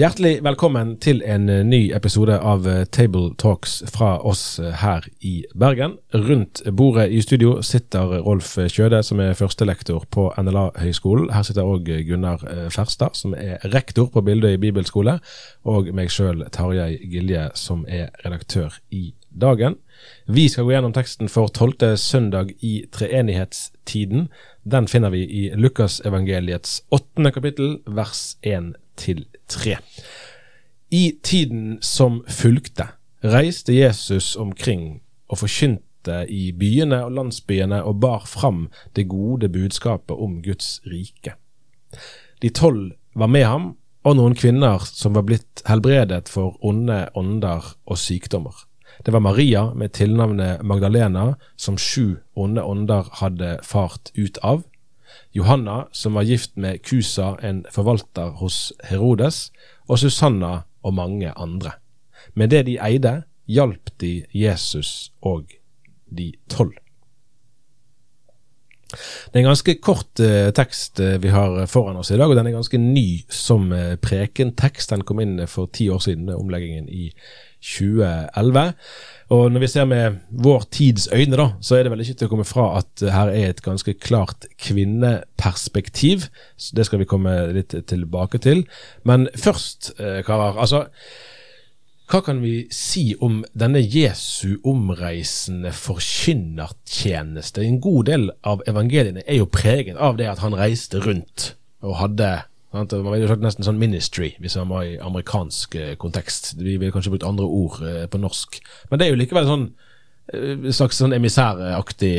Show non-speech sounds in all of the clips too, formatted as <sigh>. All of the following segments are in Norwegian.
Hjertelig velkommen til en eh, ny episode av eh, Table Talks fra oss eh, her i Bergen. Rundt bordet i studio sitter Rolf Kjøde, som er førstelektor på NLA-høgskolen. Her sitter òg Gunnar Ferstad, som er rektor på Bildøy bibelskole. Og meg sjøl, Tarjei Gilje, som er redaktør i Dagen. Vi skal gå gjennom teksten for tolvte søndag i treenighetstiden. Den finner vi i Lukasevangeliets åttende kapittel, vers 1 til 3. I tiden som fulgte, reiste Jesus omkring og forkynte i byene og landsbyene og bar fram det gode budskapet om Guds rike. De tolv var med ham, og noen kvinner som var blitt helbredet for onde ånder og sykdommer. Det var Maria med tilnavnet Magdalena, som sju onde ånder hadde fart ut av. Johanna, som var gift med Kusa, en forvalter hos Herodes, og Susanna og mange andre. Med det de eide, hjalp de Jesus og de tolv. Det er en ganske kort uh, tekst uh, vi har foran oss i dag, og den er ganske ny som uh, prekentekst. Den kom inn for ti år siden, omleggingen i 2011. Og når vi ser med vår tids øyne, da, så er det vel ikke til å komme fra at her er et ganske klart kvinneperspektiv. Så det skal vi komme litt tilbake til. Men først, eh, karer. Altså, hva kan vi si om denne Jesu omreisende forkynnertjeneste? En god del av evangeliene er jo preget av det at han reiste rundt og hadde man ville sagt nesten sånn ministry, hvis man var i amerikansk eh, kontekst. Vi ville kanskje brukt andre ord eh, på norsk. Men det er jo likevel sånn eh, slags sånn emissæraktig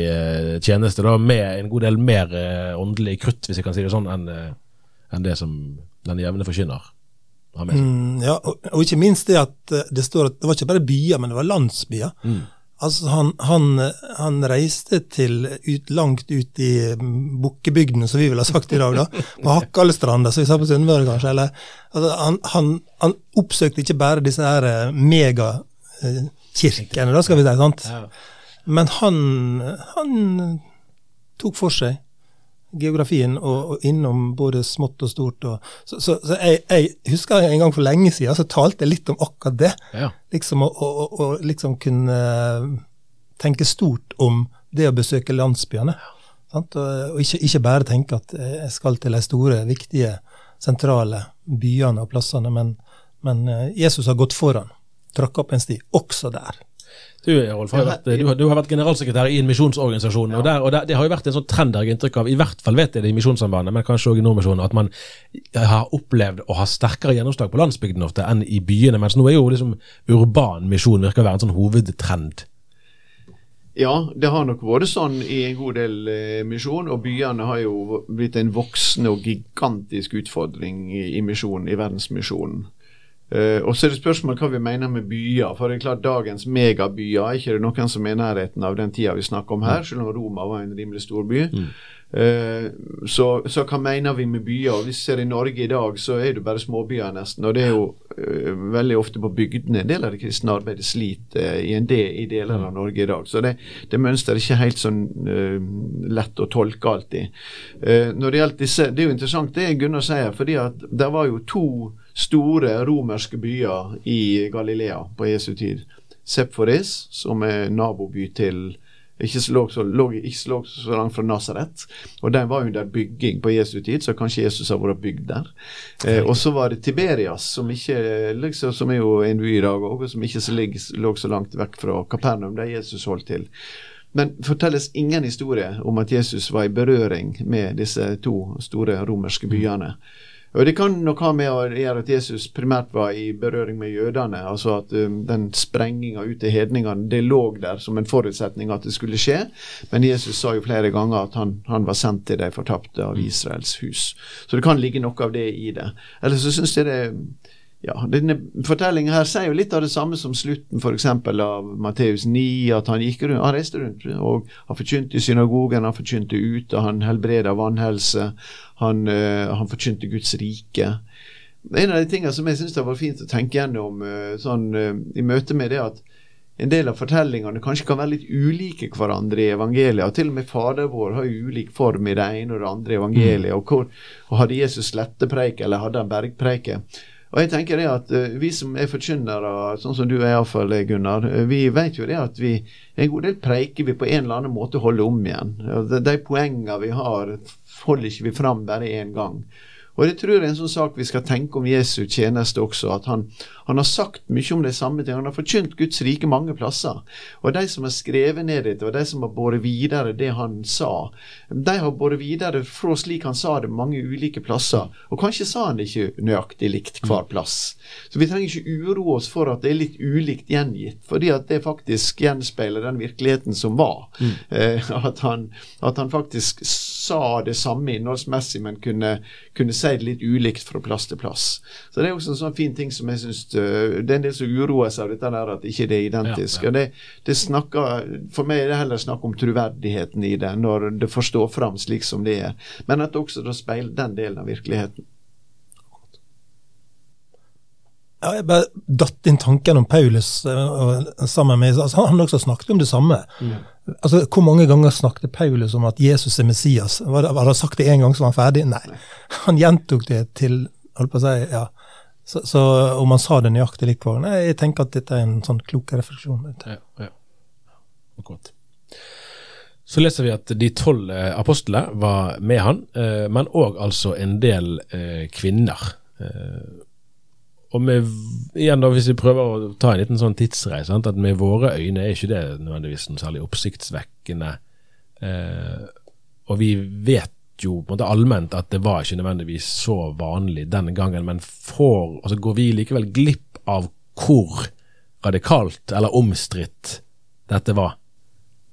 tjeneste, da, med en god del mer åndelig krutt, hvis jeg kan si det sånn, enn en det som den jevne forkynner har med seg. Mm, ja, og, og, ikke minst det at det står at det var ikke bare byer, men det var landsbyer. Mm. Altså, han, han, han, reiste til ut, langt ut i bukkebygdene, som vi ville ha sagt i dag, da. På Hakkalestranda, som vi sa på Sunnmøre, kanskje. Eller, altså, han, han, han, oppsøkte ikke bare disse her eh, megakirkene, da skal vi si, sant? Men han, han tok for seg geografien og, og, innom både smått og stort. Og, så, så, så jeg, jeg, husker en gang for lenge siden så talte jeg litt om akkurat det. Ja. Liksom å liksom kunne tenke stort om det å besøke landsbyene. Sant? Og, og ikke, ikke, bare tenke at jeg skal til de store, viktige, sentrale byene og plassene, men, men eh, Jesus har gått foran. Tråkka opp en sti, også der. Du, Rolf, har vært, du, du, har vært generalsekretær i en misjonsorganisasjon. Ja. og, der, og der, Det har jo vært en sånn trend jeg har inntrykk av, i hvert fall vet jeg det i Misjonssambandet, men kanskje også i Nordmisjonen, at man har opplevd å ha sterkere gjennomslag på landsbygden ofte enn i byene. Mens nå er jo liksom urban misjon virker å være en sånn hovedtrend. Ja, det har nok vært sånn i en god del eh, misjon, og byene har jo blitt en voksende og gigantisk utfordring i, i misjonen, i verdensmisjonen. Uh, og så er det spørsmål hva vi mener med byer. For det er klart dagens megabyer er ikke det noen som er i nærheten av den tida vi snakker om her, mm. selv om Roma var en rimelig stor by. Mm. Uh, så, så, hva mener vi med byer? Hvis vi ser i Norge i dag, så er det bare småbyer nesten. Og det er jo uh, veldig ofte på bygdene en del av det kristne arbeidet sliter i en del i deler av mm. Norge i dag. Så det, det mønsteret er ikke helt sånn lett å tolke alltid. når det gjelder disse, Det er jo interessant det Gunnar sier, fordi at det var jo to store romerske byer i Galilea på Jesu tid. Sephoris, som er naboby til ikke så, så, ikke lå så langt fra Nasaret. Og den var under bygging på Jesu tid, så kanskje Jesus har vært bygd der. Eh, og så var det Tiberias, som, ikke, liksom, som er jo en by i dag òg, og som ikke så ligger, lå så langt vekk fra Kapernaum, der Jesus holdt til. Men fortelles ingen historie om at Jesus var i berøring med disse to store romerske byene. Mm. Og Det kan nok ha med å gjøre at Jesus primært var i berøring med jødene. altså At um, den sprenginga ut til hedningene det lå der som en forutsetning at det skulle skje. Men Jesus sa jo flere ganger at han, han var sendt til de fortapte av Israels hus. Så det kan ligge noe av det i det. Eller så syns jeg det ja, denne Fortellingen her sier jo litt av det samme som slutten f.eks. av Matteus 9. At han gikk rundt, han reiste rundt og han forkynte i synagogen, han forkynte ute, han helbreda vannhelse, han, uh, han forkynte Guds rike. En av de tingene som jeg syns var fint å tenke gjennom uh, sånn, uh, i møte med det at en del av fortellingene kanskje kan være litt ulike hverandre i evangeliet. Og til og med Fader vår har ulik form i det ene og det andre evangeliet. Og, hvor, og hadde Jesus lettepreik, eller hadde han bergpreike? Og jeg tenker det at uh, Vi som er forkynnere, sånn som du er iallfall, Gunnar, uh, vi vet jo det at vi en god del preiker vi på en eller annen måte holder om igjen. De poengene vi har, holder ikke vi fram bare én gang. Og det tror jeg er en sånn sak vi skal tenke om Jesu tjeneste også. At han, han har sagt mye om de samme ting. Han har forkynt Guds rike mange plasser. Og de som har skrevet ned dette, og de som har båret videre det han sa, de har båret videre fra slik han sa det, mange ulike plasser. Og kanskje sa han det ikke nøyaktig likt hver plass. Så vi trenger ikke uroe oss for at det er litt ulikt gjengitt, fordi at det faktisk gjenspeiler den virkeligheten som var. Mm. Eh, at, han, at han faktisk sa det samme innholdsmessig, men kunne, kunne si det litt ulikt fra plass til plass. Så Det er også en sånn fin ting som jeg synes uh, Det er en del som uroer seg av dette der at ikke det er identisk. Ja, ja. og det, det snakker, For meg er det heller snakk om troverdigheten i det, når det får stå fram slik som det er. Men at det også da speiler den delen av virkeligheten. Ja, jeg bare datt inn tanken om Paulus uh, sammen med altså, Han også snakket om det samme. Mm. Altså, Hvor mange ganger snakket Paulus om at Jesus er Messias? Var det, var det sagt det én gang så var han ferdig? Nei. Han gjentok det til holdt på å si, ja. Så, så om han sa det nøyaktig hver Nei, jeg tenker at dette er en sånn klok refleksjon. Ja, ja. Akkurat. Så leser vi at de tolv eh, apostlene var med han, eh, men òg altså en del eh, kvinner. Og med, igjen da, Hvis vi prøver å ta en liten sånn tidsreis, sant? at med våre øyne er ikke det nødvendigvis noe særlig oppsiktsvekkende. Eh, og vi vet jo på en måte allment at det var ikke nødvendigvis så vanlig denne gangen, men får, altså går vi likevel glipp av hvor radikalt eller omstridt dette var,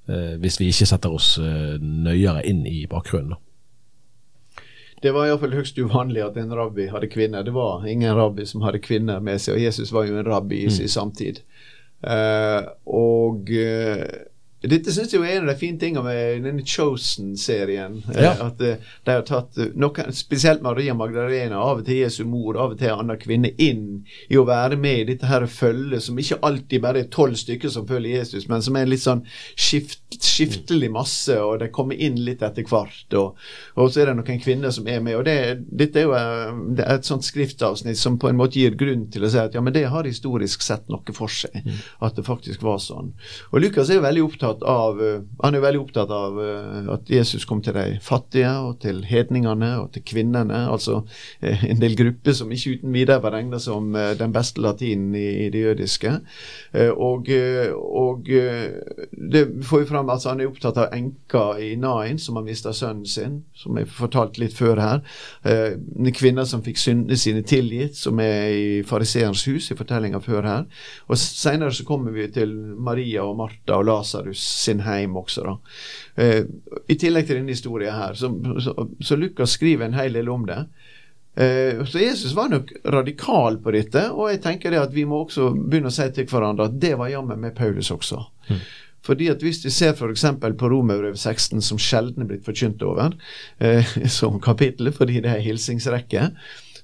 eh, hvis vi ikke setter oss eh, nøyere inn i bakgrunnen. da. Det var iallfall høyst uvanlig at en rabbi hadde kvinner. Det var ingen rabbi som hadde kvinner med seg, og Jesus var jo en rabbi i mm. sin samtid. Uh, og uh, dette syns jeg er en av de fine tingene med denne Chosen-serien. Eh, ja. At uh, de har tatt uh, noen, spesielt Maria Magdalena, av og til Jesu mor, av og til en annen kvinne, inn i å være med i dette her følget, som ikke alltid bare er tolv stykker som følger Jesus, men som er litt sånn skift, skiftelig masse, og de kommer inn litt etter hvert. Og, og så er det noen kvinner som er med. og det, Dette er jo det er et sånt skriftavsnitt som på en måte gir grunn til å si at ja, men det har historisk sett noe for seg. Mm. At det faktisk var sånn. Og Lukas er jo veldig opptatt opptatt av eh, Han er veldig opptatt av eh, at Jesus kom til de fattige, og til hedningene og til kvinnene. Altså eh, en del grupper som ikke uten videre var regna som den beste latinen i, det jødiske. Og, og det får vi fram altså Han er opptatt av enka i Nain, som har mista sønnen sin, som jeg fortalte litt før her. En kvinne som fikk syndene sine tilgitt, som er i fariseerens hus, i fortellinga før her. Og Seinere så kommer vi til Maria og Martha og Lasarus sin heim også. da. Eh, I tillegg til denne historien her, så, så, så, Lukas skriver en hel del om det. Eh, så Jesus var nok radikal på dette, og jeg tenker det at vi må også begynne å si til hverandre at det var jammen med Paulus også. Mm. Fordi at Hvis vi ser f.eks. på Romerbrev 16, som sjelden er blitt forkynt over eh, <laughs> som kapittel, fordi det er hilsingsrekke,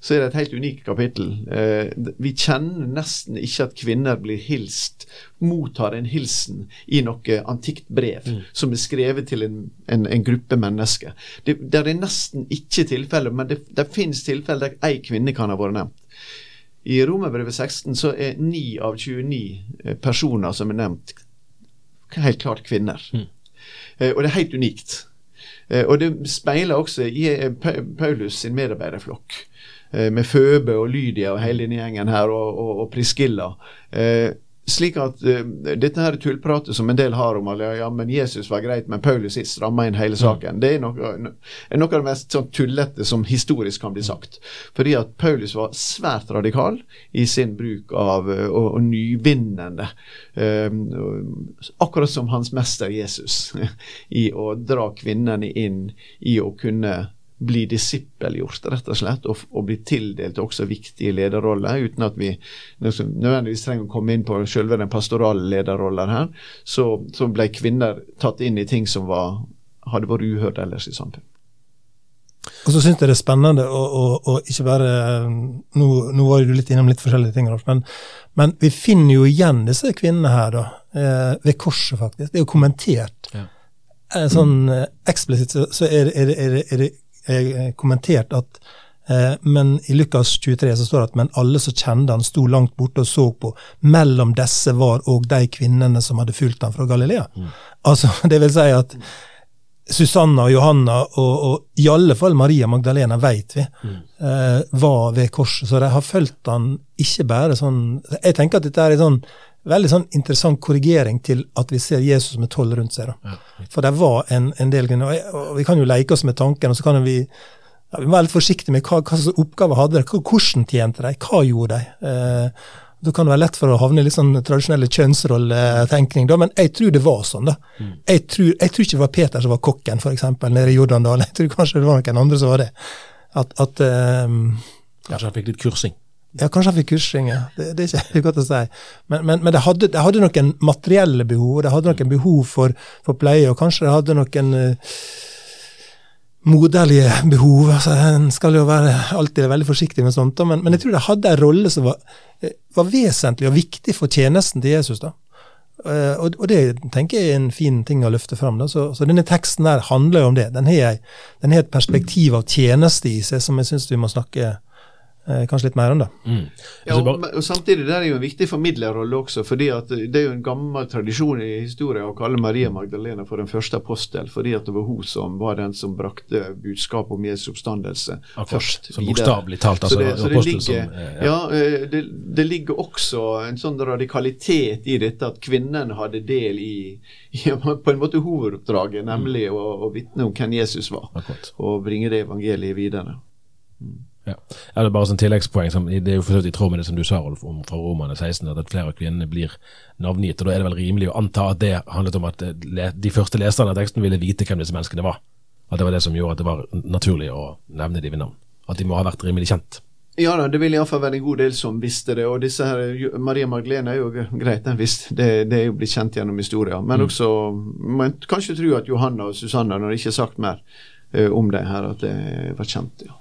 så er det et helt unikt kapittel. Eh, vi kjenner nesten ikke at kvinner blir hilst, mottar en hilsen i noe antikt brev mm. som er skrevet til en, en, en gruppe mennesker. Det, det, er nesten ikke tilfeller, men det, det finnes tilfeller der ei kvinne kan ha vært nevnt. I Romerbrevet 16 så er 9 av 29 eh, personer som er nevnt, helt klart kvinner. Mm. Eh, og det er helt unikt. Og det speiler også i Paulus sin medarbeiderflokk. Eh, med Føbe og Lydia og hele denne gjengen her, og, og, og Priskilla. Eh, slik at uh, dette her tullpratet som en del har om at ja, men Jesus var greit, men Paulus stramma inn hele saken, det er noe, noe av det mest sånn tullete som historisk kan bli sagt. Fordi at Paulus var svært radikal i sin bruk av og, og nyvinnende. Um, akkurat som hans mester Jesus, <laughs> i å dra kvinnene inn i å kunne bli disippelgjort, rett og slett, og, og bli tildelt også viktige lederroller, uten at vi nødvendigvis trenger å komme inn på selve den pastorale lederrollen her, så, så, ble kvinner tatt inn i ting som var, hadde vært uhørt ellers i samfunnet. Og så syns jeg det er spennende å, å, å ikke bare nå, nå, var du litt innom litt forskjellige ting, Rolf, men, men, vi finner jo igjen disse kvinnene her da, eh, ved korset, faktisk. Det er jo kommentert. Ja. Eh, sånn eh, eksplisitt så, så er, er, er, er, det kommentert at eh, men i Lukas 23 så står det at men alle som kjente han, sto langt borte og så på. Mellom disse var òg de kvinnene som hadde fulgt han fra Galilea. Mm. Altså, <laughs> det vil si at Susanna og Johanna, og, og i alle fall Maria Magdalena, vet vi, mm. eh, var ved korset. Så de har fulgt han ikke bare sånn Jeg tenker at dette er en sånn veldig sånn interessant korrigering til at vi ser Jesus med tolv rundt seg. Ja. For det var en, en del grunner. Og vi kan jo leke oss med tanken, og så kan vi ja, vi må være litt forsiktige med hva, hva slags oppgaver hadde de, hvordan tjente de, hva gjorde de? Eh, da kan det være lett for å havne i litt sånn tradisjonelle kjønnsrolletenkning, men jeg tror det var sånn. da. Mm. Jeg, tror, jeg, tror, ikke det var Peter som var kokken, f.eks., nede i Jordandalen. Jeg tror kanskje det var noen andre som var det. At, at um, Kanskje han fikk litt kursing? Ja, kanskje han fikk kursing, ja. Det, det er ikke <laughs> godt å si. Men, men, men det, hadde, det, hadde, noen materielle behov, det hadde noen behov for, for pleie, og kanskje det hadde noen uh, moderlige behov. altså En skal jo være alltid veldig forsiktig med sånt, men, men jeg tror det hadde en rolle som var, eh, var, vesentlig og viktig for tjenesten til Jesus. da. Uh, og, og, det tenker jeg er en fin ting å løfte fram. Da. Så, så denne teksten der handler jo om det. Den har, et perspektiv av tjeneste i seg som jeg syns vi må snakke Eh, kanskje litt mer om det. Mm. Ja, og, og, Samtidig det er jo en viktig formidlerrolle også. fordi at Det er jo en gammel tradisjon i historien å kalle Maria Magdalena for den første apostel. fordi at det var hun som var den som brakte budskapet om Jesu oppstandelse Akkurat, først så bokstavelig talt. altså så det, så det, ligger, som, eh, ja. ja eh, det, det, ligger også en sånn radikalitet i dette at kvinnen hadde del i, <laughs> i på en måte hovedoppdraget, nemlig mm. å, å vitne om hvem Jesus var. Akkurat. Og bringe det evangeliet videre. Mm. Ja. Eller bare sånn tilleggspoeng, som, Det er jo for i tråd med det som du sa, Rolf, om fra Romane 16, at flere av kvinnene blir navngitt. og Da er det vel rimelig å anta at det handlet om at eh, de første leserne av teksten ville vite hvem disse menneskene var. At det var det som gjorde at det var naturlig å nevne dem ved navn. At de må ha vært rimelig kjent. Ja da, det vil iallfall være en god del som visste det. Og disse her, Maria Magdalena er jo greit, den visste det. Det er jo blitt kjent gjennom historien. Men mm. også man kanskje tro at Johanna og Susanna, når det ikke er sagt mer uh, om det her, at det var kjent. ja.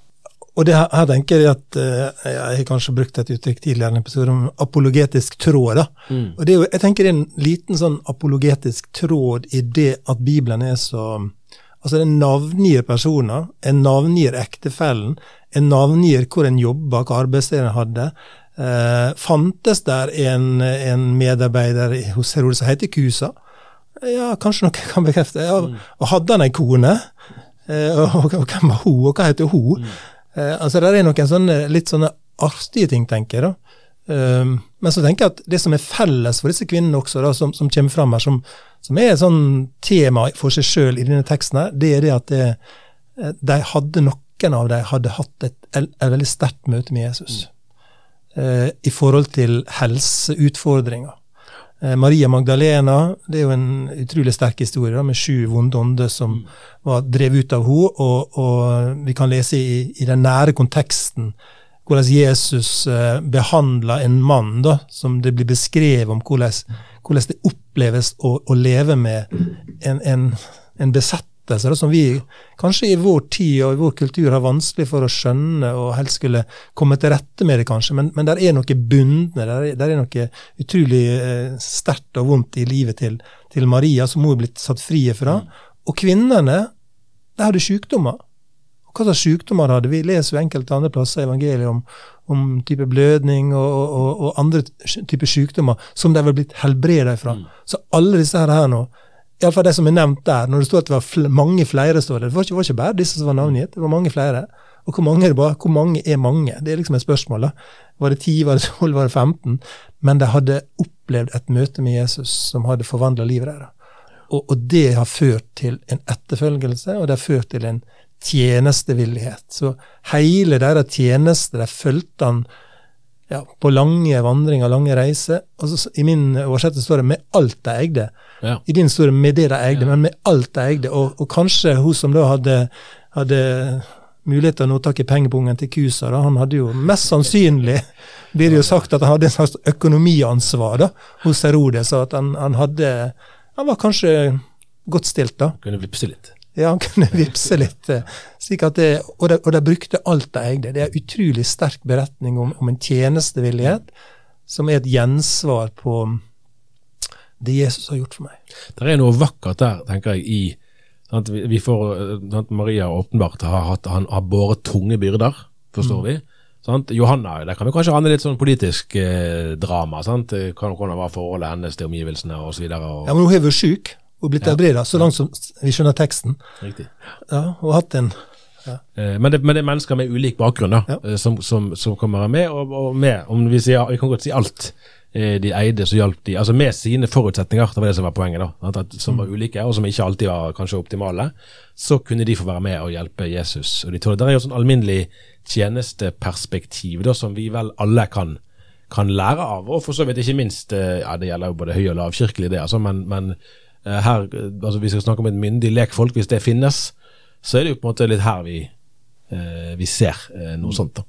Og det her, her, tenker jeg at uh, Jeg har kanskje brukt et uttrykk tidligere i en episode om apologetisk tråd. da. Mm. Og det er jo, Jeg tenker det er en liten sånn apologetisk tråd i det at Bibelen er så Altså, den navngir personer, en navngir ektefellen, en navngir hvor en jobba, hva arbeidsstedet en hadde. Eh, fantes der en, en, medarbeider hos Herodes som heter Kusa? Ja, kanskje noen kan bekrefte. Ja, mm. Og hadde han ei kone? Eh, og, og, og, hvem var hun, og hva heter hun? Mm. Eh, altså, Det er noen sånne, litt sånne artige ting, tenker jeg. da. Um, men så tenker jeg at det som er felles for disse kvinnene også, da, som, som kommer fram her, som, som, er et sånn tema for seg sjøl i denne teksten, her, det er det at det, eh, de hadde noen av dem hadde hatt et, et, et veldig sterkt møte med Jesus. Mm. Uh, I forhold til helseutfordringer. Eh, Maria Magdalena det er jo en utrolig sterk historie da, med sju vonde ånder som mm. var drevet ut av henne. Og, og, vi kan lese i, i, den nære konteksten hvordan Jesus eh, behandla en mann, da, som det blir beskrevet om hvordan, hvordan det oppleves å, å leve med en, en, en besatt lettelser som vi kanskje i vår tid og i vår kultur har vanskelig for å skjønne og helst skulle komme til rette med det, kanskje. Men, men der er noe bundne, der, er, er noe utrolig eh, sterkt og vondt i livet til, til, Maria, som hun er blitt satt fri fra. Mm. Og kvinnene, de hadde sykdommer. Og hva slags sykdommer hadde vi? leser jo enkelte andre plasser i evangeliet om, om type blødning og, og, og andre typer sykdommer som de var blitt helbreda fra. Mm. Så alle disse her, her nå Iallfall det som er nevnt der, når det står at det var fl mange flere, står det. Det var ikke, var ikke bare disse som var navngitt, det var mange flere. Og hvor mange, er bare, hvor mange er mange? Det er liksom et spørsmål. da. Var det 10, var det 12, var det 15? Men de hadde opplevd et møte med Jesus som hadde forvandla livet deres. Og, og, det har ført til en etterfølgelse, og det har ført til en tjenestevillighet. Så hele deres tjeneste, de fulgte han ja, på lange vandringer, lange reiser. Altså, I min oversettelse står det 'med alt de eide'. Ja. I din står det 'med det de eide', ja. men med alt de eide. Og, og, kanskje hun som da hadde, hadde mulighet til å nå tak i pengepungen til Kusa, da, han hadde jo mest sannsynlig blir det jo sagt at han hadde en slags økonomiansvar da, hos Herodes, og at han, han hadde Han var kanskje godt stilt, da. Kunne blitt litt. Ja, han kunne <laughs> vippse litt. eh, det, og, de, og de brukte alt de eide. Det er en utrolig sterk beretning om, om en tjenestevillighet som er et gjensvar på det Jesus har gjort for meg. Det er noe vakkert der, tenker jeg, i sant, vi, får, eh, sant, Maria åpenbart har, hatt, han har båret tunge byrder, forstår vi. Sant? Johanna, der kan vi kanskje ane litt sånn politisk eh, drama. sant? Eh, hvordan var forholdet hennes til omgivelsene osv. Ja, men hun har vært syk og blitt helbreda, så langt som vi skjønner teksten. Riktig. Ja, og hatt en ja. Men det, men det er mennesker med ulik bakgrunn da, Ja. som, som, som, kan kommer med, og, og med, om vi sier, vi kan godt si alt eh, de eide, så hjalp de, altså med sine forutsetninger, det var det som var poenget da, at, som var ulike, og som ikke alltid var kanskje optimale, så kunne de få være med og hjelpe Jesus. Og de tål. det er jo sånn alminnelig tjenesteperspektiv da, som vi vel alle kan, kan lære av, og for så vidt ikke minst, eh, ja det gjelder jo både høy- og lavkirkelig det, altså, men, men eh, her, eh, altså vi skal snakke om et myndig lekfolk, hvis det finnes, så er det jo på en måte litt her vi, eh, vi ser eh, noe sånt. da.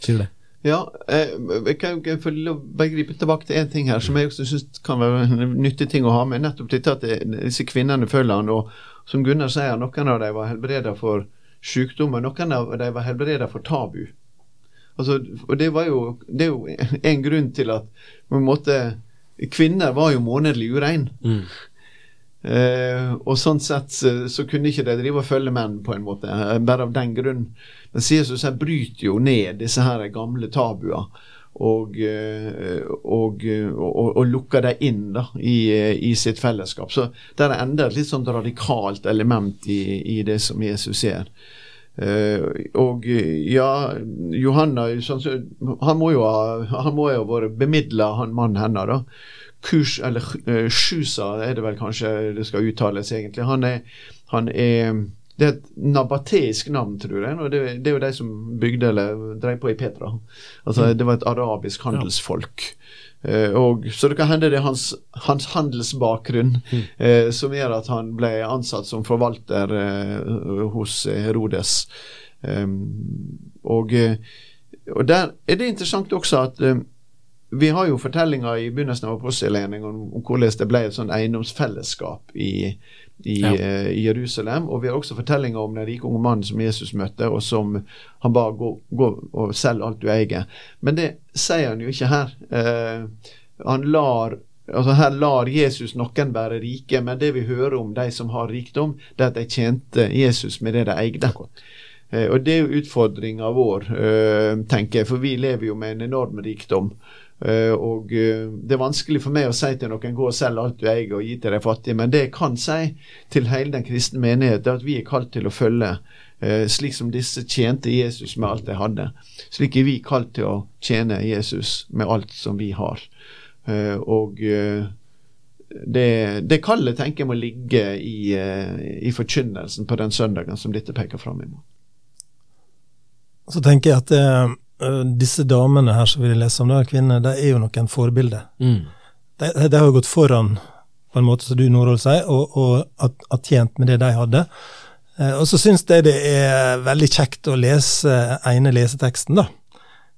Sier du det? Ja, eh, jeg kan jeg bare gripe tilbake til én ting her, som jeg også syns kan være en nyttig ting å ha med. Nettopp dette at disse kvinnene følger han, og som Gunnar sier, noen av dem var helbreda for sykdommer, noen av dem var helbreda for tabu. Altså, og det var jo Det er jo en grunn til at på en måte Kvinner var jo månedlig urein. Eh, og sånn sett så, så kunne ikke de drive og følge menn, på en måte, eh, bare av den grunn. Men Jesus her bryter jo ned disse her gamle tabuer. Og, eh, og, og, og lukker dem inn da, i, eh, i sitt fellesskap. Så der er enda et litt sånn radikalt element i, i det som Jesus ser. Uh, og eh, ja, Johanna sånn, Han må jo ha Han må ha vært bemidla, han mannen hennes, da. Kurs, eller uh, Shusa er det vel kanskje det skal uttales, egentlig. Han er, han er det er et nabateisk navn, tror jeg. og det, det er jo de som bygde eller drev på i Petra. Altså, Det var et arabisk handelsfolk. Uh, og, så det kan hende det er hans, hans handelsbakgrunn uh, som gjør at han ble ansatt som forvalter uh, hos Herodes. Um, og, eh, og der er det interessant også at eh, vi har jo fortellinger i begynnelsen av apostelgjerningen om, om hvordan det ble et sånn eiendomsfellesskap i, i, Ja. uh, i Jerusalem. Og vi har også fortellinger om den rike unge mannen som Jesus møtte, og som han ba gå, gå og selg alt du eier. Men det sier han jo ikke her. Uh, han lar Altså Her lar Jesus noen være rike, men det vi hører om de som har rikdom, det er at de tjente Jesus med det de eide. Uh, og det er jo utfordringa vår, eh, tenker jeg, for vi lever jo med en enorm rikdom. Eh, og uh, det er vanskelig for meg å si til noen gå og selg alt du eier og gi til de fattige, men det jeg kan si til hele den kristne menighet, er at vi er kalt til å følge uh, slik som disse tjente Jesus med alt de hadde. Slik er vi kalt til å tjene Jesus med alt som vi har. Og det, det kallet tenker jeg må ligge i, i forkynnelsen på den søndagen som dette peker fram imot. Så tenker jeg at disse damene her som vi leser om, da, kvinner, de er jo noen forbilder. Mm. De, de har jo gått foran, på en måte som du, Norhold, sier, og, og har, tjent med det de hadde. Eh, og så syns jeg det er veldig kjekt å lese ene leseteksten, da.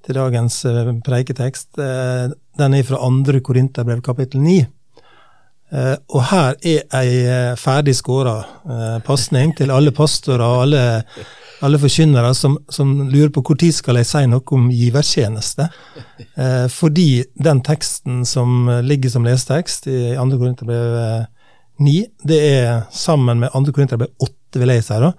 Til dagens eh, preiketekst. Eh, den er fra andre Korinterbrev, kapittel 9. Eh, og her er ei eh, ferdig skåra eh, pasning til alle pastorer og alle, alle forkynnere som, som lurer på når skal jeg si noe om givertjeneste. Eh, fordi den teksten som ligger som lesetekst i 2. Korinterbrev eh, 9, det er sammen med 2. Korinterbrev 8, vil jeg si, da,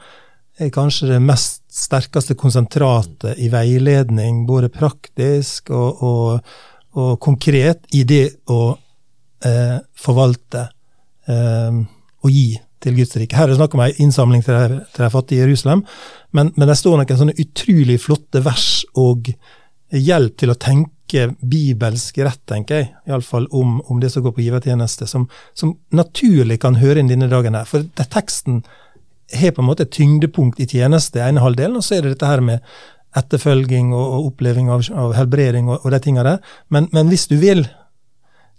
er kanskje det mest sterkeste konsentratet i veiledning, både praktisk og, og, og konkret, i det å eh, forvalte eh, og gi til Guds rike. Her er det snakk om en innsamling til de fattige i Jerusalem, men, men det står noen sånne utrolig flotte vers og hjelp til å tenke bibelsk rett, tenker jeg, iallfall om, om det som går på givertjeneste, som, som naturlig kan høre inn denne dagen her. For det, teksten har på en måte et tyngdepunkt i tjeneste, ene halvdelen, og så er det dette her med etterfølging og, og oppleving av, av helbreding og, og de tinga der. Men, men hvis du vil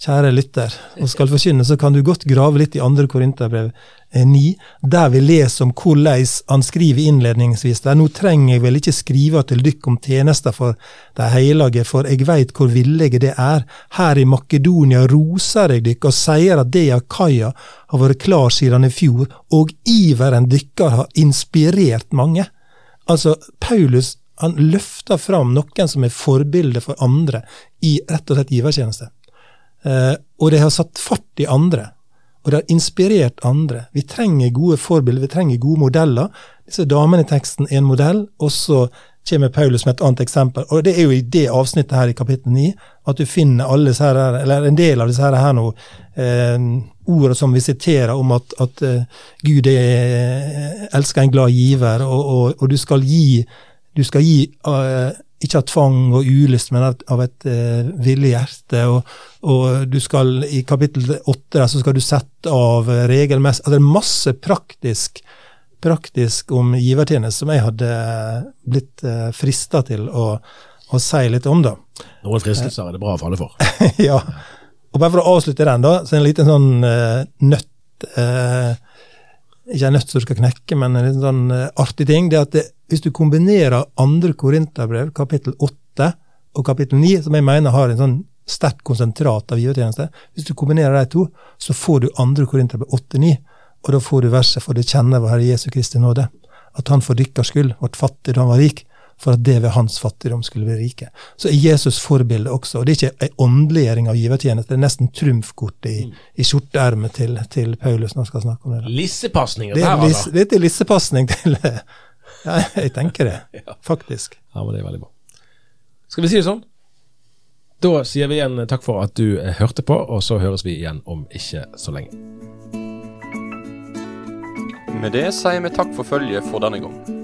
kjære lytter, og skal forkynne, så kan du godt grave litt i andre Korinterbrev 9, der vi leser om hvordan han skriver innledningsvis der. Nå trenger jeg vel ikke skrive til dykk om tjenester for de hellige, for jeg veit hvor villige det er. Her i Makedonia roser jeg dykk og sier at det av kaia har vært klar siden i fjor, og iveren dykker har inspirert mange. Altså, Paulus han løfter fram noen som er forbilde for andre i rett og slett givertjeneste. Eh, og det har satt fart i andre. Og det har inspirert andre. Vi trenger gode forbilder, vi trenger gode modeller. Disse damene i teksten er en modell, og så kommer Paulus med et annet eksempel. Og det er jo i det avsnittet her i kapittel 9 at du finner alle disse her, eller en del av disse her, her nå, eh, ordene som vi siterer om at, at uh, Gud er, elsker en glad giver, og, og, og du skal gi, du skal gi uh, ikke av tvang og ulyst, men av, av et eh, villig hjerte. Og, og, du skal i kapittel åtte så skal du sette av regelmessig altså Det er masse praktisk, praktisk om givertjeneste som jeg hadde blitt eh, frista til å, å, si litt om. da. Noen fristelser er det bra å falle for. <laughs> ja. Og bare for å avslutte den, da, så er det en liten sånn eh, nøtt uh, Ikke en nøtt som skal knekke, men en litt sånn uh, artig ting. det er at det, Hvis du kombinerer andre Korinterbrev, kapittel 8 og kapittel 9, som jeg mener har en sånn sterkt konsentrat av givertjeneste, hvis du kombinerer de to, så får du andre Korinterbrev 8-9. Og da får du verset 'For det kjenner vår Herre Jesu Kristi nåde', at han for dykkers skyld ble fattig da han var rik, for at det ved hans fattigdom skulle bli rike. Så er Jesus forbilde også. og Det er ikke en åndeliggjøring av givertjeneste, det er nesten trumfkortet i, i skjorteermet til, til, Paulus når han skal snakke om det. Lissepasning? Det, er, lis, det er lissepasning til <laughs> Ja, jeg tenker det, <laughs> faktisk. Ja, men det er veldig bra. Skal vi si det sånn? Da sier vi igjen takk for at du hørte på, og så høres vi igjen om ikke så lenge. Med det sier vi takk for følget for denne gang.